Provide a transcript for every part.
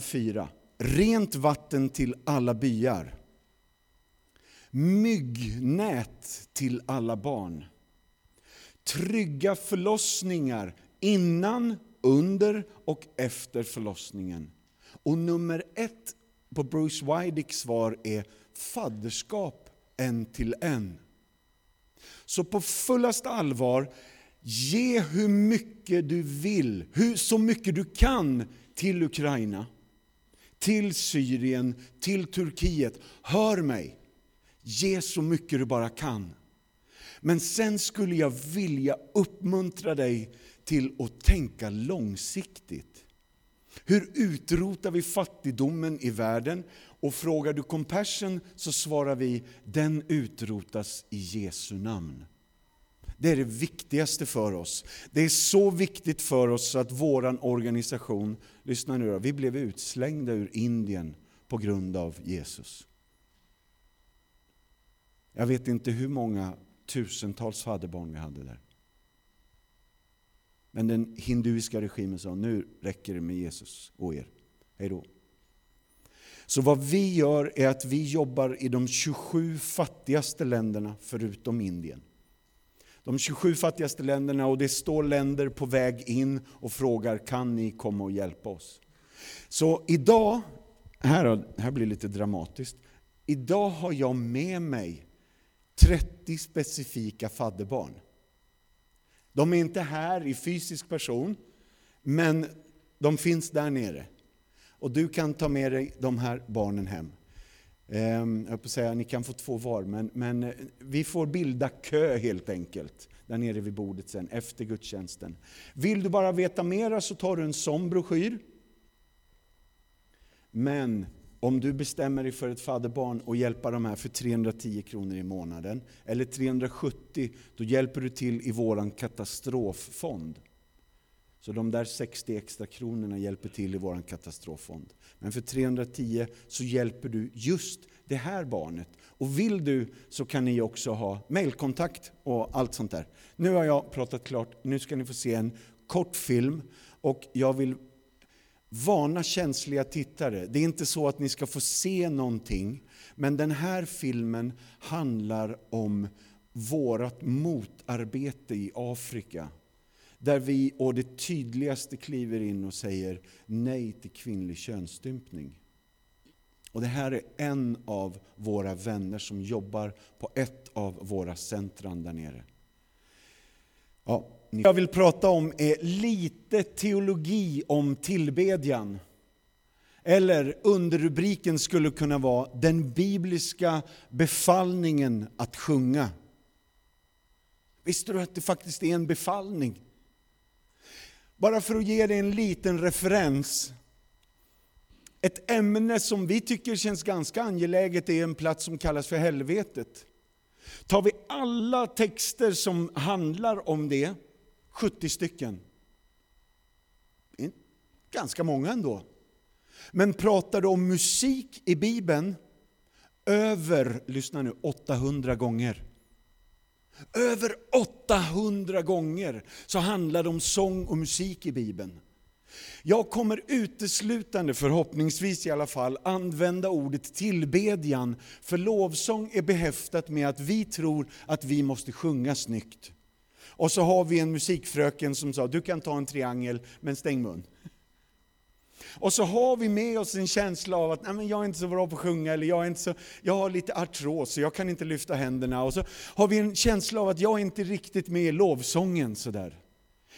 4. Rent vatten till alla byar. Myggnät till alla barn. Trygga förlossningar innan, under och efter förlossningen. Och nummer ett på Bruce Wydicks svar är fadderskap en till en. Så på fullaste allvar, ge hur mycket du vill, hur, så mycket du kan till Ukraina, till Syrien, till Turkiet. Hör mig, ge så mycket du bara kan. Men sen skulle jag vilja uppmuntra dig till att tänka långsiktigt. Hur utrotar vi fattigdomen i världen? Och frågar du compassion så svarar vi, den utrotas i Jesu namn. Det är det viktigaste för oss. Det är så viktigt för oss att vår organisation, lyssna nu då, vi blev utslängda ur Indien på grund av Jesus. Jag vet inte hur många tusentals fadderbarn vi hade där. Men den hinduiska regimen sa, nu räcker det med Jesus och er. Hej då. Så vad vi gör är att vi jobbar i de 27 fattigaste länderna förutom Indien. De 27 fattigaste länderna och det står länder på väg in och frågar kan ni komma och hjälpa oss? Så idag, här, här blir det lite dramatiskt, idag har jag med mig 30 specifika fadderbarn. De är inte här i fysisk person, men de finns där nere. Och du kan ta med dig de här barnen hem. Ehm, jag jag på säga, ni kan få två var, men, men eh, vi får bilda kö helt enkelt. Där nere vid bordet sen, efter gudstjänsten. Vill du bara veta mera så tar du en sån broschyr. Men om du bestämmer dig för ett fadderbarn och hjälpa de här för 310 kronor i månaden, eller 370, då hjälper du till i våran katastroffond. Så de där 60 extra kronorna hjälper till i vår katastroffond. Men för 310 så hjälper du just det här barnet. Och vill du så kan ni också ha mailkontakt och allt sånt där. Nu har jag pratat klart, nu ska ni få se en kort film. Och jag vill varna känsliga tittare. Det är inte så att ni ska få se någonting, men den här filmen handlar om vårt motarbete i Afrika. Där vi å det tydligaste kliver in och säger nej till kvinnlig könsstympning. Och det här är en av våra vänner som jobbar på ett av våra centran där nere. Ja, jag vill prata om är lite teologi om tillbedjan. Eller underrubriken skulle kunna vara Den bibliska befallningen att sjunga. Visste du att det faktiskt är en befallning? Bara för att ge dig en liten referens. Ett ämne som vi tycker känns ganska angeläget är en plats som kallas för helvetet. Tar vi alla texter som handlar om det, 70 stycken. Ganska många ändå. Men pratar du om musik i Bibeln, över, lyssna nu, 800 gånger. Över 800 gånger så handlar det om sång och musik i Bibeln. Jag kommer uteslutande, förhoppningsvis i alla fall, använda ordet tillbedjan, för lovsång är behäftat med att vi tror att vi måste sjunga snyggt. Och så har vi en musikfröken som sa, du kan ta en triangel, men stäng mun. Och så har vi med oss en känsla av att Nej, men jag är inte så bra på att sjunga, eller jag, är inte så, jag har lite artros, så jag kan inte lyfta händerna. Och så har vi en känsla av att jag är inte riktigt med i lovsången. Sådär.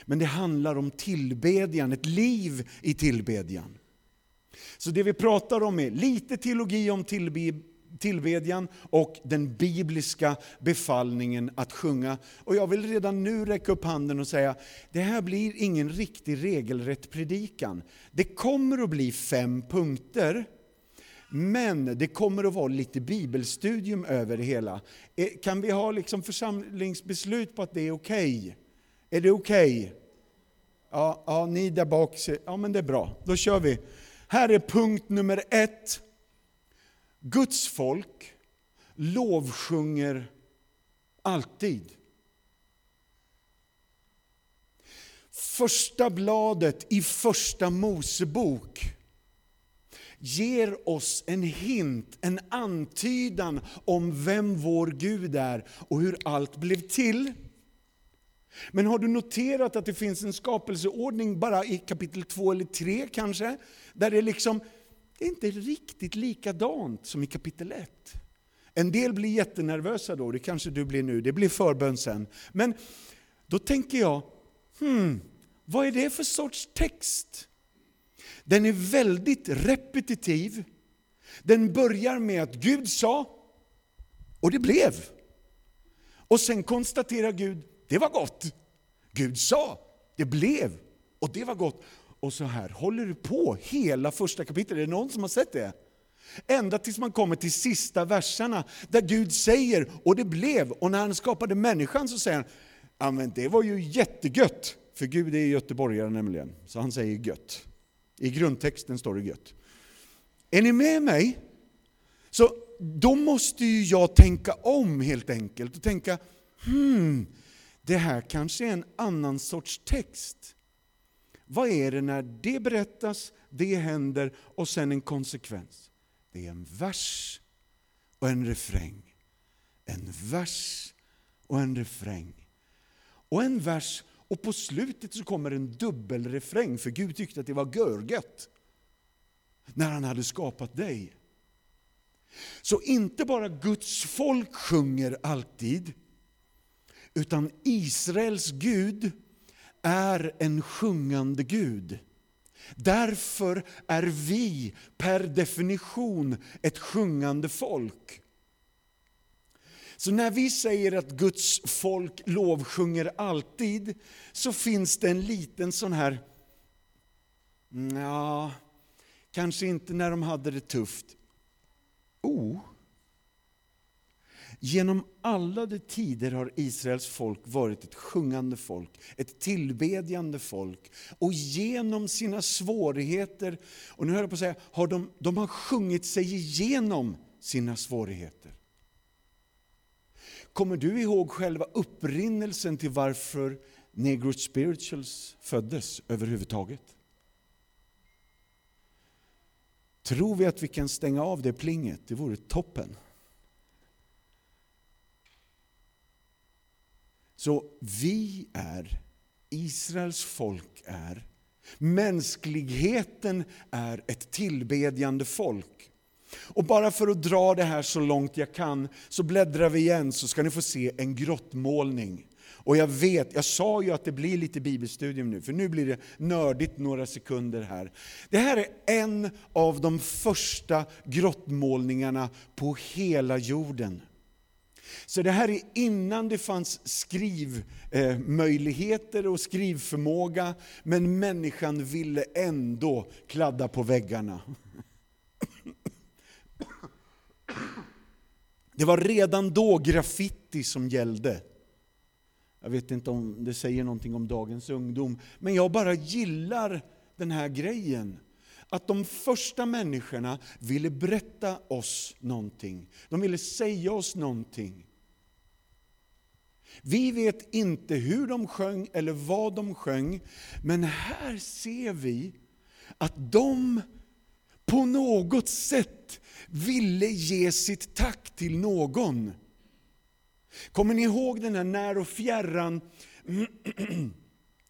Men det handlar om tillbedjan, ett liv i tillbedjan. Så det vi pratar om är lite teologi om tillbe, tillbedjan och den bibliska befallningen att sjunga. Och jag vill redan nu räcka upp handen och säga, det här blir ingen riktig regelrätt predikan. Det kommer att bli fem punkter, men det kommer att vara lite bibelstudium över det hela. Eh, kan vi ha liksom församlingsbeslut på att det är okej? Okay? Är det okej? Okay? Ja, ja, ni där bak, ja men det är bra. Då kör vi. Här är punkt nummer ett. Guds folk lovsjunger alltid. Första bladet i Första Mosebok ger oss en hint, en antydan om vem vår Gud är och hur allt blev till. Men har du noterat att det finns en skapelseordning bara i kapitel 2 eller 3 kanske? Där det liksom det är inte riktigt likadant som i kapitel 1. En del blir jättenervösa då, det kanske du blir nu, det blir förbön sen. Men då tänker jag, hmm, vad är det för sorts text? Den är väldigt repetitiv. Den börjar med att Gud sa, och det blev. Och sen konstaterar Gud, det var gott. Gud sa, det blev, och det var gott. Och så här håller det på hela första kapitlet. Är det någon som har sett det? Ända tills man kommer till sista verserna där Gud säger, och det blev. Och när han skapade människan så säger han, ja men det var ju jättegött. För Gud är göteborgare nämligen, så han säger gött. I grundtexten står det gött. Är ni med mig? Så då måste ju jag tänka om helt enkelt och tänka, hmm, det här kanske är en annan sorts text. Vad är det när det berättas, det händer och sen en konsekvens? Det är en vers och en refräng. En vers och en refräng. Och en vers och på slutet så kommer en dubbelrefräng för Gud tyckte att det var görgött när han hade skapat dig. Så inte bara Guds folk sjunger alltid, utan Israels Gud är en sjungande Gud. Därför är vi per definition ett sjungande folk. Så när vi säger att Guds folk lovsjunger alltid, så finns det en liten sån här, ja, kanske inte när de hade det tufft. Oh, Genom alla de tider har Israels folk varit ett sjungande folk, ett tillbedjande folk. Och genom sina svårigheter, och nu höll jag på att säga, har de, de har sjungit sig igenom sina svårigheter. Kommer du ihåg själva upprinnelsen till varför Negro Spirituals föddes överhuvudtaget? Tror vi att vi kan stänga av det plinget? Det vore toppen. Så vi är, Israels folk är, mänskligheten är ett tillbedjande folk. Och bara för att dra det här så långt jag kan, så bläddrar vi igen så ska ni få se en grottmålning. Och jag vet, jag sa ju att det blir lite bibelstudium nu, för nu blir det nördigt några sekunder här. Det här är en av de första grottmålningarna på hela jorden. Så det här är innan det fanns skrivmöjligheter och skrivförmåga, men människan ville ändå kladda på väggarna. Det var redan då graffiti som gällde. Jag vet inte om det säger någonting om dagens ungdom, men jag bara gillar den här grejen. Att de första människorna ville berätta oss någonting. De ville säga oss någonting. Vi vet inte hur de sjöng eller vad de sjöng, men här ser vi att de på något sätt ville ge sitt tack till någon. Kommer ni ihåg den här när och fjärran,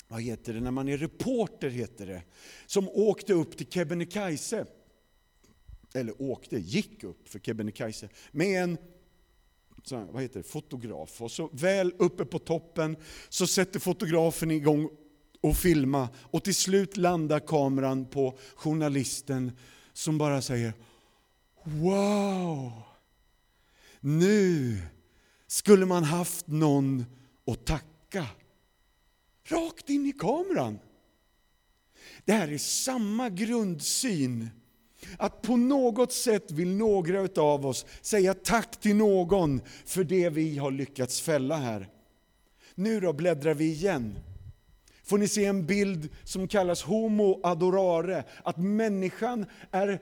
vad heter det, när man är reporter heter det, som åkte upp till Kebnekaise, eller åkte, gick upp för Kebnekaise, med en vad heter det, fotograf. Och så väl uppe på toppen så sätter fotografen igång och filma och till slut landar kameran på journalisten som bara säger Wow! Nu skulle man haft någon att tacka. Rakt in i kameran. Det här är samma grundsyn att på något sätt vill några av oss säga tack till någon för det vi har lyckats fälla här. Nu då bläddrar vi igen. Får ni se en bild som kallas homo adorare, att människan är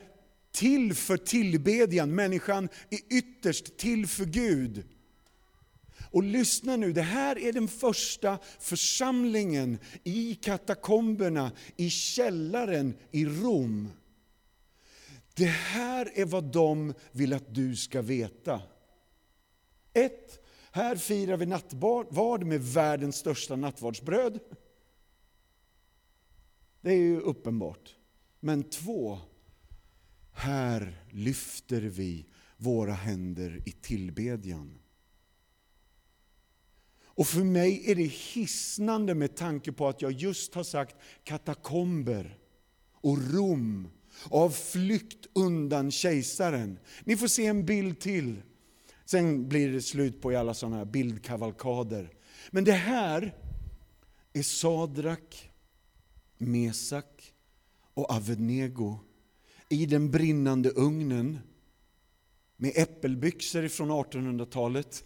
till för tillbedjan, människan är ytterst till för Gud. Och lyssna nu, det här är den första församlingen i katakomberna, i källaren i Rom. Det här är vad de vill att du ska veta. Ett, här firar vi nattvard med världens största nattvardsbröd. Det är ju uppenbart. Men två, här lyfter vi våra händer i tillbedjan. Och för mig är det hisnande med tanke på att jag just har sagt katakomber och Rom av flykt undan kejsaren. Ni får se en bild till. Sen blir det slut på alla sådana här bildkavalkader. Men det här är Sadrak, Mesak och Avednego i den brinnande ugnen med äppelbyxor från 1800-talet,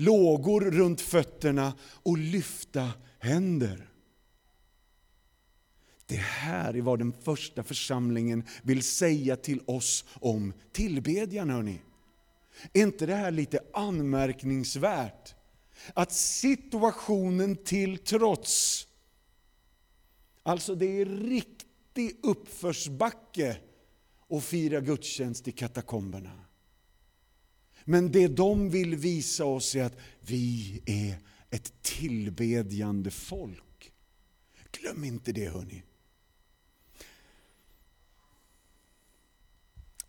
lågor runt fötterna och lyfta händer. Det här är vad den första församlingen vill säga till oss om tillbedjan. Hörrni. Är inte det här lite anmärkningsvärt? Att situationen till trots, alltså det är riktig uppförsbacke att fira gudstjänst i katakomberna. Men det de vill visa oss är att vi är ett tillbedjande folk. Glöm inte det hörni.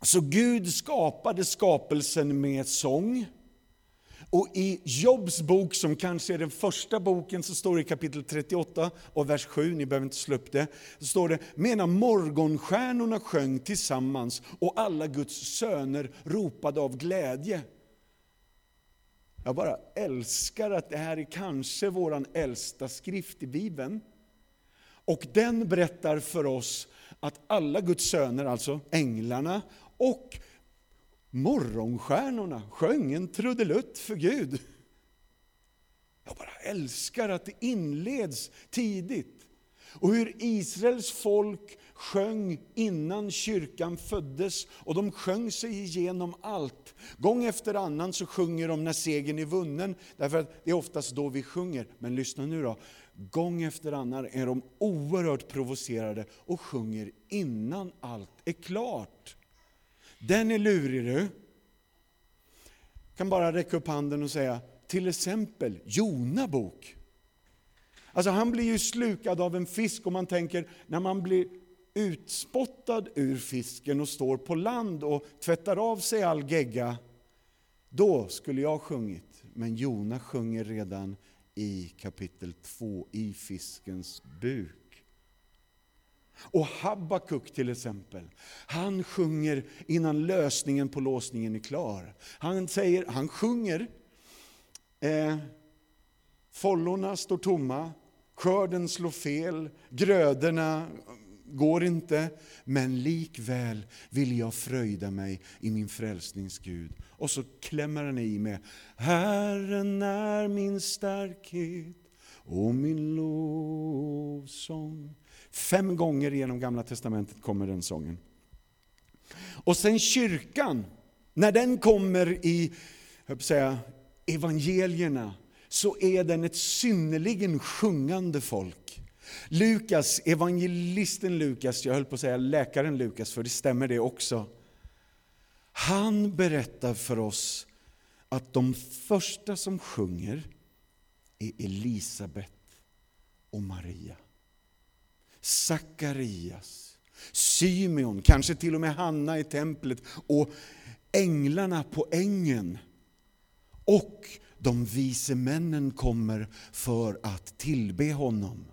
Så Gud skapade skapelsen med sång. Och i Jobs bok, som kanske är den första boken, så står det i kapitel 38 och vers 7, ni behöver inte slå upp det, så står det, medan morgonstjärnorna sjöng tillsammans och alla Guds söner ropade av glädje. Jag bara älskar att det här är kanske vår äldsta skrift i Bibeln. Och den berättar för oss att alla Guds söner, alltså änglarna och morgonstjärnorna sjöng en trudelutt för Gud. Jag bara älskar att det inleds tidigt. Och hur Israels folk sjöng innan kyrkan föddes och de sjöng sig igenom allt. Gång efter annan så sjunger de när segern är vunnen, därför att det är oftast då vi sjunger. Men lyssna nu då, gång efter annan är de oerhört provocerade och sjunger innan allt är klart. Den är lurig du. kan bara räcka upp handen och säga, till exempel Jona bok. Alltså han blir ju slukad av en fisk och man tänker, när man blir utspottad ur fisken och står på land och tvättar av sig all gegga, då skulle jag sjungit. Men Jona sjunger redan i kapitel 2, i fiskens buk. Och Habakuk till exempel, han sjunger innan lösningen på låsningen är klar. Han, säger, han sjunger, eh, follorna står tomma, skörden slår fel, grödorna går inte, men likväl vill jag fröjda mig i min frälsningsgud. Och så klämmer han i med Herren är min starkhet och min lovsång. Fem gånger genom Gamla Testamentet kommer den sången. Och sen kyrkan, när den kommer i jag säga, evangelierna, så är den ett synnerligen sjungande folk. Lukas, evangelisten Lukas, jag höll på att säga läkaren Lukas, för det stämmer det också. Han berättar för oss att de första som sjunger är Elisabet och Maria. Sakarias, Symeon, kanske till och med Hanna i templet och änglarna på ängen. Och de vise männen kommer för att tillbe honom.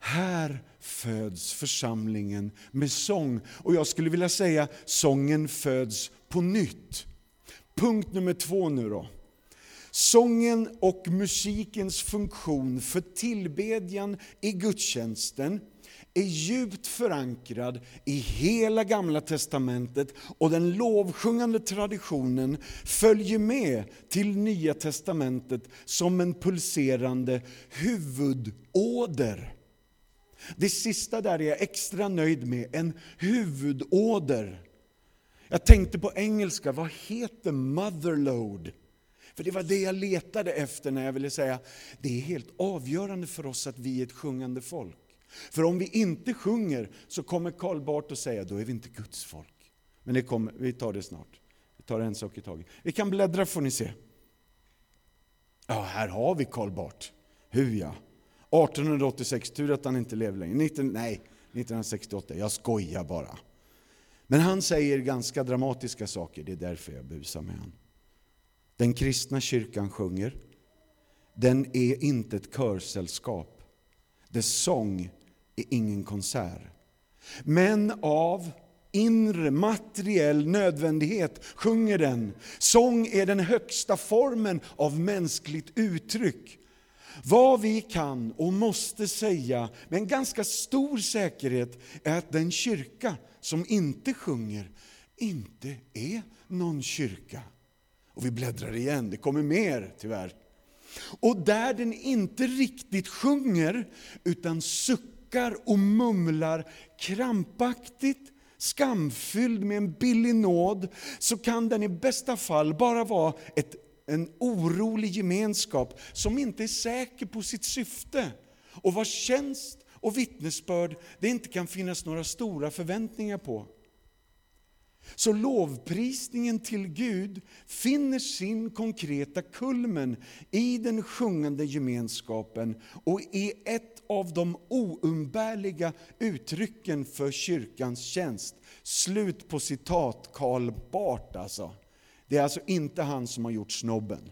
Här föds församlingen med sång. Och jag skulle vilja säga sången föds på nytt. Punkt nummer två nu då. Sången och musikens funktion för tillbedjan i gudstjänsten är djupt förankrad i hela Gamla Testamentet och den lovsjungande traditionen följer med till Nya Testamentet som en pulserande huvudåder. Det sista där är jag extra nöjd med, en huvudåder. Jag tänkte på engelska, vad heter motherload? För det var det jag letade efter när jag ville säga, det är helt avgörande för oss att vi är ett sjungande folk. För om vi inte sjunger så kommer Karl Barth att säga, då är vi inte Guds folk. Men det kommer, vi tar det snart. Vi tar en sak i taget. Vi kan bläddra får ni se. Ja, här har vi Karl Barth. Hur ja. 1886, tur att han inte lever längre. 19, nej, 1968, jag skojar bara. Men han säger ganska dramatiska saker, det är därför jag busar med honom. Den kristna kyrkan sjunger. Den är inte ett körsällskap. Dess sång är ingen konsert. Men av inre materiell nödvändighet sjunger den. Sång är den högsta formen av mänskligt uttryck. Vad vi kan och måste säga med en ganska stor säkerhet är att den kyrka som inte sjunger inte är någon kyrka. Och vi bläddrar igen, det kommer mer tyvärr. Och där den inte riktigt sjunger, utan suckar och mumlar krampaktigt, skamfylld med en billig nåd, så kan den i bästa fall bara vara ett, en orolig gemenskap som inte är säker på sitt syfte och vars tjänst och vittnesbörd det inte kan finnas några stora förväntningar på. Så lovprisningen till Gud finner sin konkreta kulmen i den sjungande gemenskapen och är ett av de oumbärliga uttrycken för kyrkans tjänst. Slut på citat Karl Barth alltså. Det är alltså inte han som har gjort snobben.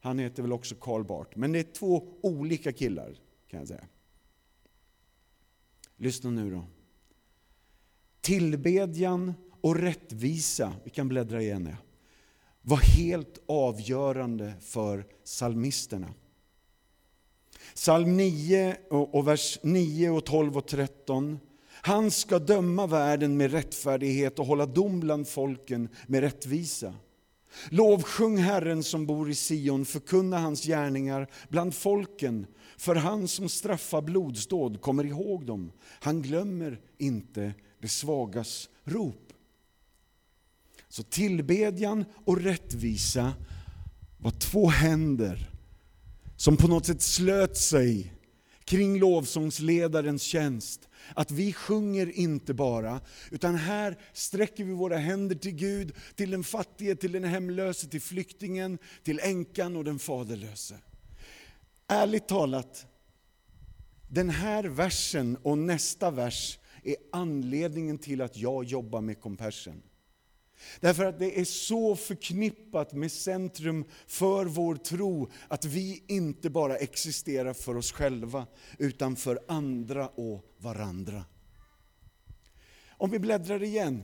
Han heter väl också Karl Barth, men det är två olika killar kan jag säga. Lyssna nu då. Tillbedjan och rättvisa, vi kan bläddra igen ja, var helt avgörande för psalmisterna. Psalm 9 och vers 9 och 12 och 13. Han ska döma världen med rättfärdighet och hålla dom bland folken med rättvisa. Lovsjung Herren som bor i Sion, förkunna hans gärningar bland folken. För han som straffar blodsdåd kommer ihåg dem. Han glömmer inte det svagas rop. Så tillbedjan och rättvisa var två händer som på något sätt slöt sig kring lovsångsledarens tjänst. Att vi sjunger inte bara, utan här sträcker vi våra händer till Gud, till den fattige, till den hemlöse, till flyktingen, till änkan och den faderlöse. Ärligt talat, den här versen och nästa vers är anledningen till att jag jobbar med Compassion. Därför att det är så förknippat med centrum för vår tro, att vi inte bara existerar för oss själva, utan för andra och varandra. Om vi bläddrar igen.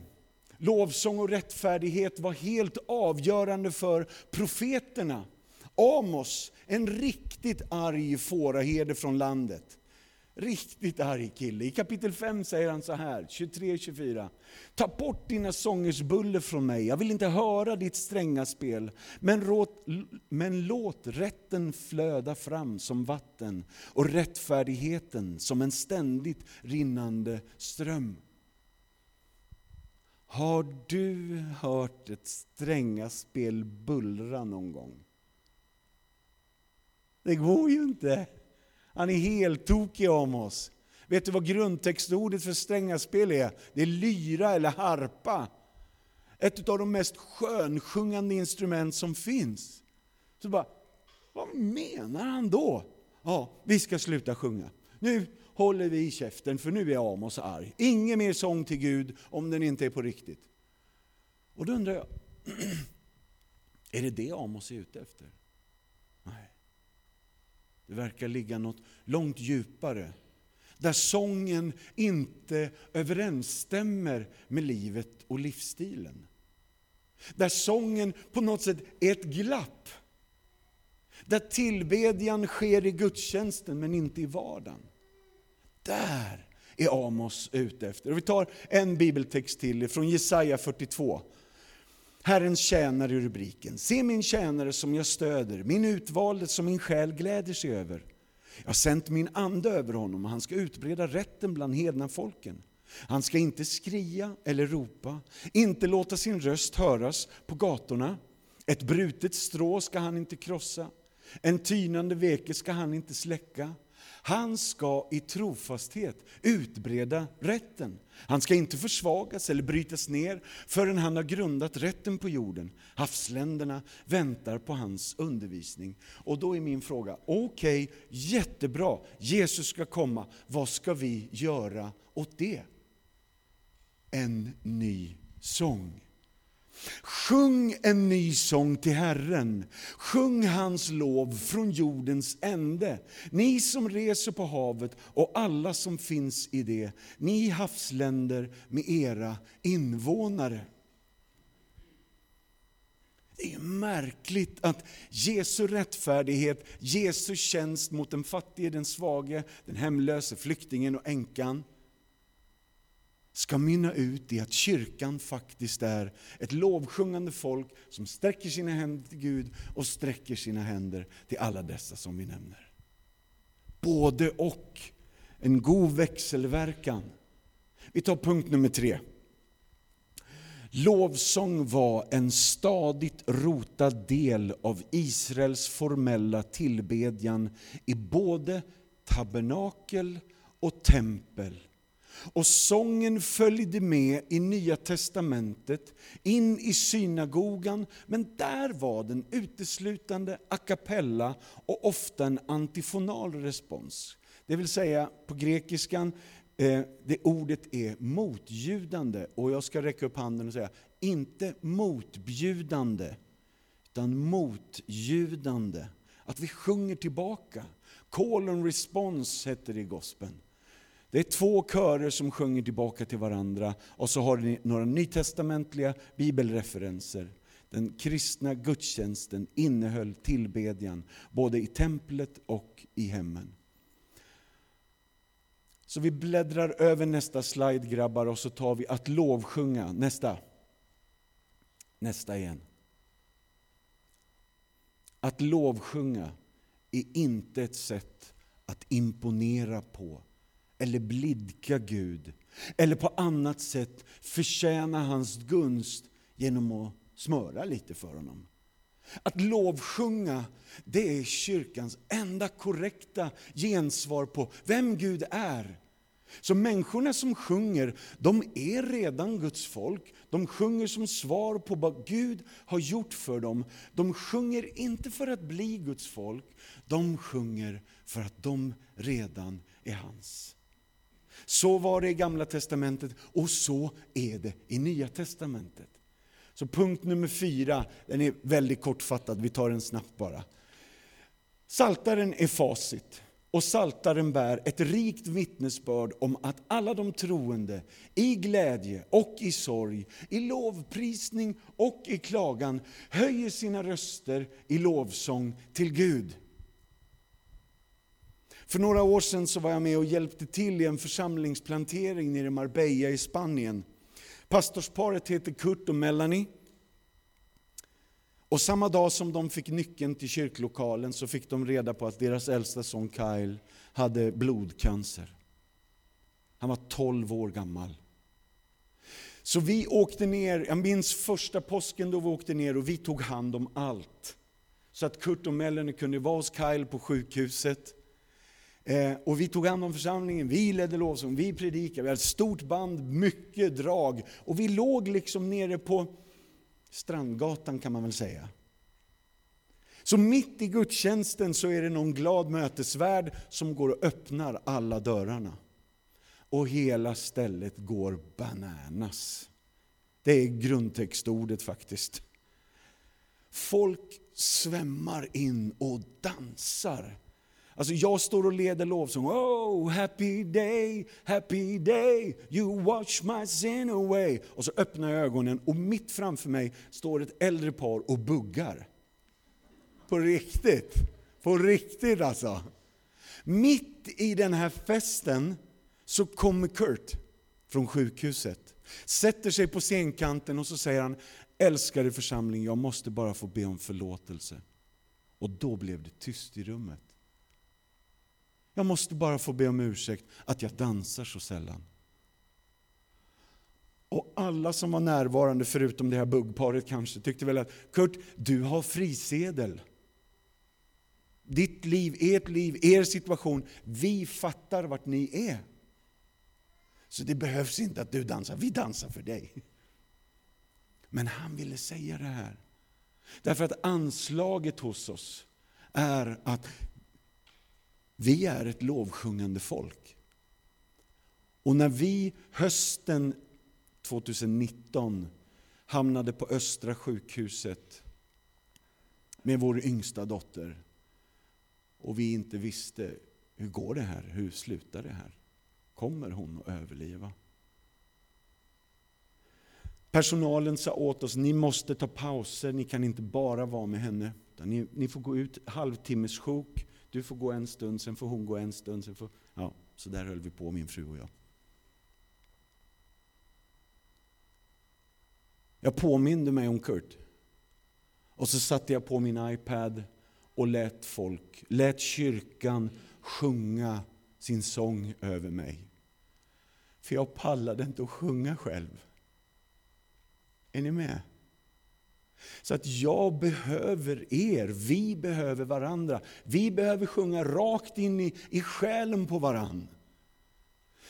Lovsång och rättfärdighet var helt avgörande för profeterna. Amos, en riktigt arg fåraherde från landet. Riktigt arg kille. I kapitel 5 säger han så här, 23-24. Ta bort dina sångers buller från mig, jag vill inte höra ditt stränga spel. Men, råt, men låt rätten flöda fram som vatten och rättfärdigheten som en ständigt rinnande ström. Har du hört ett stränga spel bullra någon gång? Det går ju inte. Han är helt tokig om oss. Vet du vad grundtextordet för strängaspel är? Det är lyra eller harpa. Ett av de mest skönsjungande instrument som finns. Så bara, vad menar han då? Ja, vi ska sluta sjunga. Nu håller vi i käften för nu är Amos arg. Ingen mer sång till Gud om den inte är på riktigt. Och då undrar jag, är det det Amos är ute efter? Det verkar ligga något långt djupare. Där sången inte överensstämmer med livet och livsstilen. Där sången på något sätt är ett glapp. Där tillbedjan sker i gudstjänsten men inte i vardagen. Där är Amos ute efter. Och vi tar en bibeltext till från Jesaja 42. Herrens tjänare i rubriken. Se min tjänare som jag stöder, min utvalde som min själ gläder sig över. Jag har sänt min ande över honom och han ska utbreda rätten bland hedna folken. Han ska inte skria eller ropa, inte låta sin röst höras på gatorna. Ett brutet strå ska han inte krossa, en tynande veke ska han inte släcka. Han ska i trofasthet utbreda rätten. Han ska inte försvagas eller brytas ner förrän han har grundat rätten på jorden. Havsländerna väntar på hans undervisning. Och då är min fråga, okej, okay, jättebra, Jesus ska komma, vad ska vi göra åt det? En ny sång. Sjung en ny sång till Herren. Sjung hans lov från jordens ände. Ni som reser på havet och alla som finns i det. Ni havsländer med era invånare. Det är märkligt att Jesu rättfärdighet, Jesu tjänst mot den fattige, den svage, den hemlöse, flyktingen och änkan ska mynna ut i att kyrkan faktiskt är ett lovsjungande folk som sträcker sina händer till Gud och sträcker sina händer till alla dessa som vi nämner. Både och. En god växelverkan. Vi tar punkt nummer tre. Lovsång var en stadigt rotad del av Israels formella tillbedjan i både tabernakel och tempel och sången följde med i Nya Testamentet in i synagogan, men där var den uteslutande a cappella och ofta en antifonal respons. Det vill säga på grekiskan, eh, det ordet är motljudande. Och jag ska räcka upp handen och säga, inte motbjudande, utan motljudande. Att vi sjunger tillbaka. Call and response heter det i gospeln. Det är två körer som sjunger tillbaka till varandra och så har ni några nytestamentliga bibelreferenser. Den kristna gudstjänsten innehöll tillbedjan både i templet och i hemmen. Så vi bläddrar över nästa slide grabbar och så tar vi att lovsjunga. Nästa. Nästa igen. Att lovsjunga är inte ett sätt att imponera på eller blidka Gud eller på annat sätt förtjäna hans gunst genom att smöra lite för honom. Att lovsjunga, det är kyrkans enda korrekta gensvar på vem Gud är. Så människorna som sjunger, de är redan Guds folk. De sjunger som svar på vad Gud har gjort för dem. De sjunger inte för att bli Guds folk, de sjunger för att de redan är hans. Så var det i Gamla Testamentet och så är det i Nya Testamentet. Så punkt nummer fyra, den är väldigt kortfattad, vi tar den snabbt bara. Saltaren är facit. Och Saltaren bär ett rikt vittnesbörd om att alla de troende i glädje och i sorg, i lovprisning och i klagan höjer sina röster i lovsång till Gud. För några år sedan så var jag med och hjälpte till i en församlingsplantering nere i Marbella i Spanien. Pastorsparet heter Kurt och Melanie. Och samma dag som de fick nyckeln till kyrklokalen så fick de reda på att deras äldsta son Kyle hade blodcancer. Han var 12 år gammal. Så vi åkte ner, jag minns första påsken då vi åkte ner och vi tog hand om allt. Så att Kurt och Melanie kunde vara hos Kyle på sjukhuset. Eh, och vi tog hand om församlingen, vi ledde lovsång, vi predikade, vi hade ett stort band, mycket drag. Och vi låg liksom nere på Strandgatan kan man väl säga. Så mitt i gudstjänsten så är det någon glad mötesvärd som går och öppnar alla dörrarna. Och hela stället går bananas. Det är grundtextordet faktiskt. Folk svämmar in och dansar Alltså jag står och leder lovsång. Oh, happy day, happy day, you wash my sin away. Och så öppnar jag ögonen och mitt framför mig står ett äldre par och buggar. På riktigt. På riktigt alltså. Mitt i den här festen så kommer Kurt från sjukhuset. Sätter sig på scenkanten och så säger han, älskade församling, jag måste bara få be om förlåtelse. Och då blev det tyst i rummet. Jag måste bara få be om ursäkt att jag dansar så sällan. Och alla som var närvarande, förutom det här buggparet kanske, tyckte väl att Kurt, du har frisedel. ditt liv, ert liv, er situation. Vi fattar vart ni är. Så det behövs inte att du dansar, vi dansar för dig. Men han ville säga det här. Därför att anslaget hos oss är att vi är ett lovsjungande folk. Och när vi hösten 2019 hamnade på Östra sjukhuset med vår yngsta dotter och vi inte visste hur går det här, hur slutar det här? Kommer hon att överleva? Personalen sa åt oss, ni måste ta pauser, ni kan inte bara vara med henne. Ni, ni, får gå ut halvtimmes sjok, du får gå en stund, sen får hon gå en stund. Sen får, ja, så där höll vi på, min fru och jag. Jag påminde mig om Kurt. Och så satte jag på min iPad och lät folk, lät kyrkan sjunga sin sång över mig. För jag pallade inte att sjunga själv. Är ni med? Så att jag behöver er, vi behöver varandra. Vi behöver sjunga rakt in i, i själen på varann.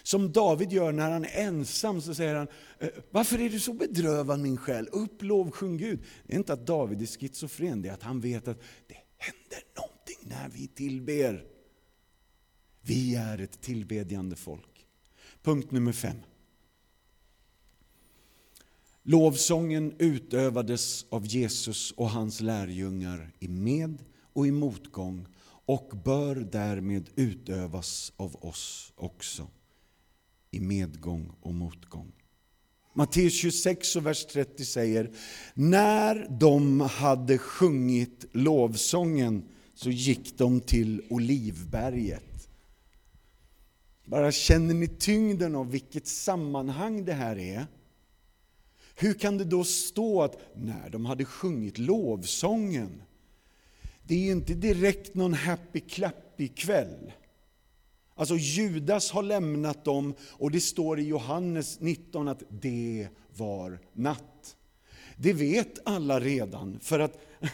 Som David gör när han är ensam, så säger han, eh, varför är du så bedrövad min själ? Upp, lovsjung Gud. Det är inte att David är schizofren, det är att han vet att det händer någonting när vi tillber. Vi är ett tillbedjande folk. Punkt nummer fem. Lovsången utövades av Jesus och hans lärjungar i med och i motgång och bör därmed utövas av oss också i medgång och motgång. Matteus 26 och vers 30 säger, när de hade sjungit lovsången så gick de till Olivberget. Bara känner ni tyngden av vilket sammanhang det här är? Hur kan det då stå att när de hade sjungit lovsången, det är ju inte direkt någon happy clappy kväll. Alltså Judas har lämnat dem och det står i Johannes 19 att det var natt. Det vet alla redan, för att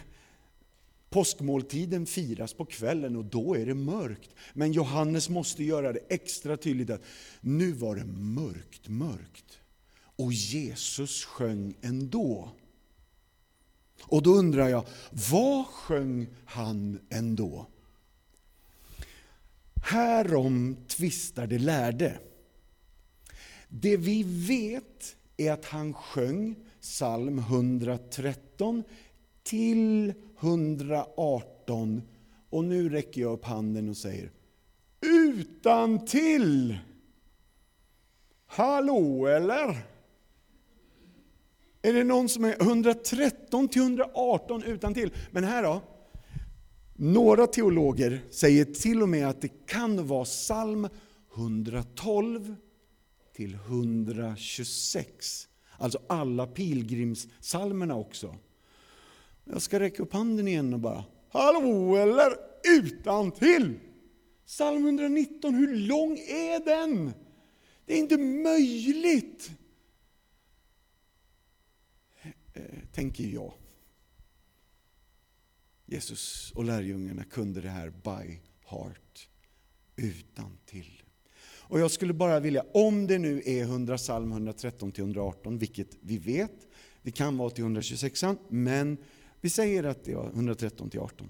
påskmåltiden firas på kvällen och då är det mörkt. Men Johannes måste göra det extra tydligt att nu var det mörkt, mörkt. Och Jesus sjöng ändå. Och då undrar jag, vad sjöng han ändå? Härom tvistar de lärde. Det vi vet är att han sjöng psalm 113 till 118 och nu räcker jag upp handen och säger utan till. Hallå eller? Är det någon som är 113 till 118 utan till? Men här då? Några teologer säger till och med att det kan vara psalm 112 till 126. Alltså alla pilgrimssalmerna också. Jag ska räcka upp handen igen och bara, hallå eller utan till. Psalm 119, hur lång är den? Det är inte möjligt. Eh, tänker jag. Jesus och lärjungarna kunde det här by heart, utan till. Och jag skulle bara vilja, om det nu är 100 psalm 113 till 118, vilket vi vet, det kan vara till 126, men vi säger att det var 113 till 18.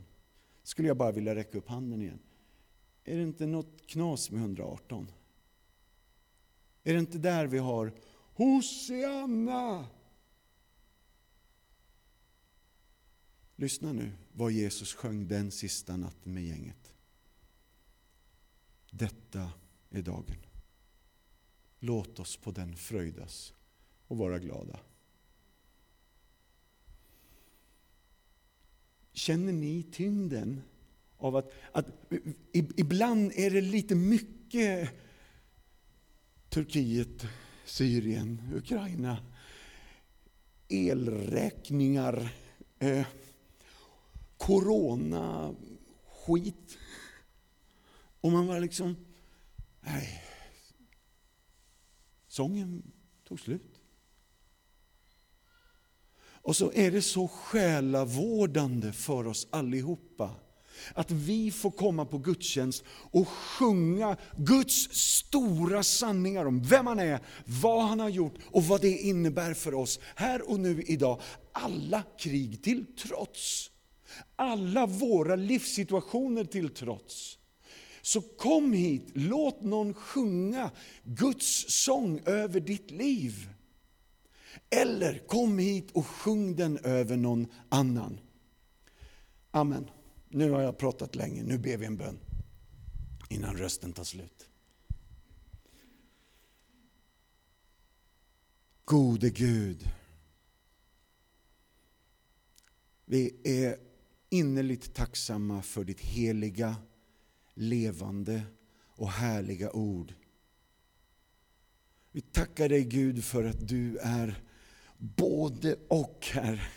Skulle jag bara vilja räcka upp handen igen. Är det inte något knas med 118? Är det inte där vi har Hosianna? Lyssna nu vad Jesus sjöng den sista natten med gänget. Detta är dagen. Låt oss på den fröjdas och vara glada. Känner ni tyngden av att, att ibland är det lite mycket Turkiet, Syrien, Ukraina, elräkningar, eh, corona-skit. Och man var liksom, nej, sången tog slut. Och så är det så själavårdande för oss allihopa Att vi får komma på gudstjänst och sjunga Guds stora sanningar om vem han är, vad han har gjort och vad det innebär för oss här och nu idag. Alla krig till trots. Alla våra livssituationer till trots. Så kom hit, låt någon sjunga Guds sång över ditt liv. Eller kom hit och sjung den över någon annan. Amen. Nu har jag pratat länge, nu ber vi en bön innan rösten tar slut. Gode Gud, vi är innerligt tacksamma för ditt heliga, levande och härliga ord. Vi tackar dig Gud för att du är både och, Herre.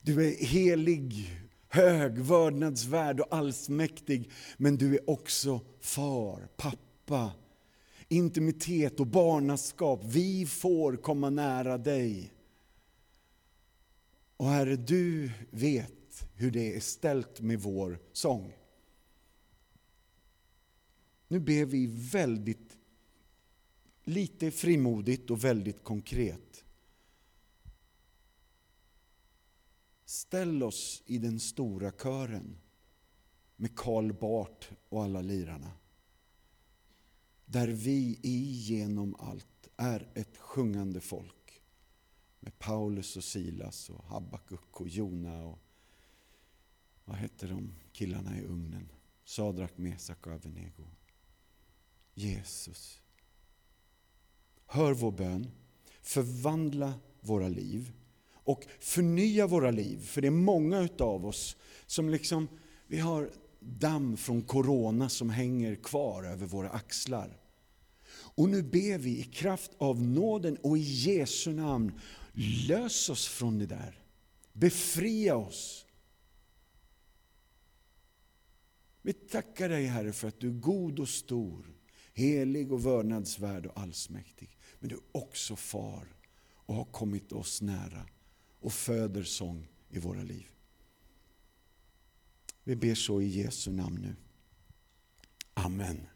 Du är helig, hög, vördnadsvärd och allsmäktig, men du är också far, pappa, intimitet och barnaskap. Vi får komma nära dig. Och Herre, du vet vet hur det är ställt med vår sång. Nu ber vi väldigt lite frimodigt och väldigt konkret. Ställ oss i den stora kören med Karl Bart och alla lirarna. Där vi igenom allt är ett sjungande folk. Med Paulus och Silas och Habakuk och Jona och vad hette de killarna i ugnen? Sadrak, Mesak och Avenego. Jesus. Hör vår bön, förvandla våra liv och förnya våra liv. För det är många utav oss som liksom, vi har damm från corona som hänger kvar över våra axlar. Och nu ber vi i kraft av nåden och i Jesu namn, lös oss från det där. Befria oss. Vi tackar dig Herre för att du är god och stor, helig och vördnadsvärd och allsmäktig. Men du är också far och har kommit oss nära och föder sång i våra liv. Vi ber så i Jesu namn nu. Amen.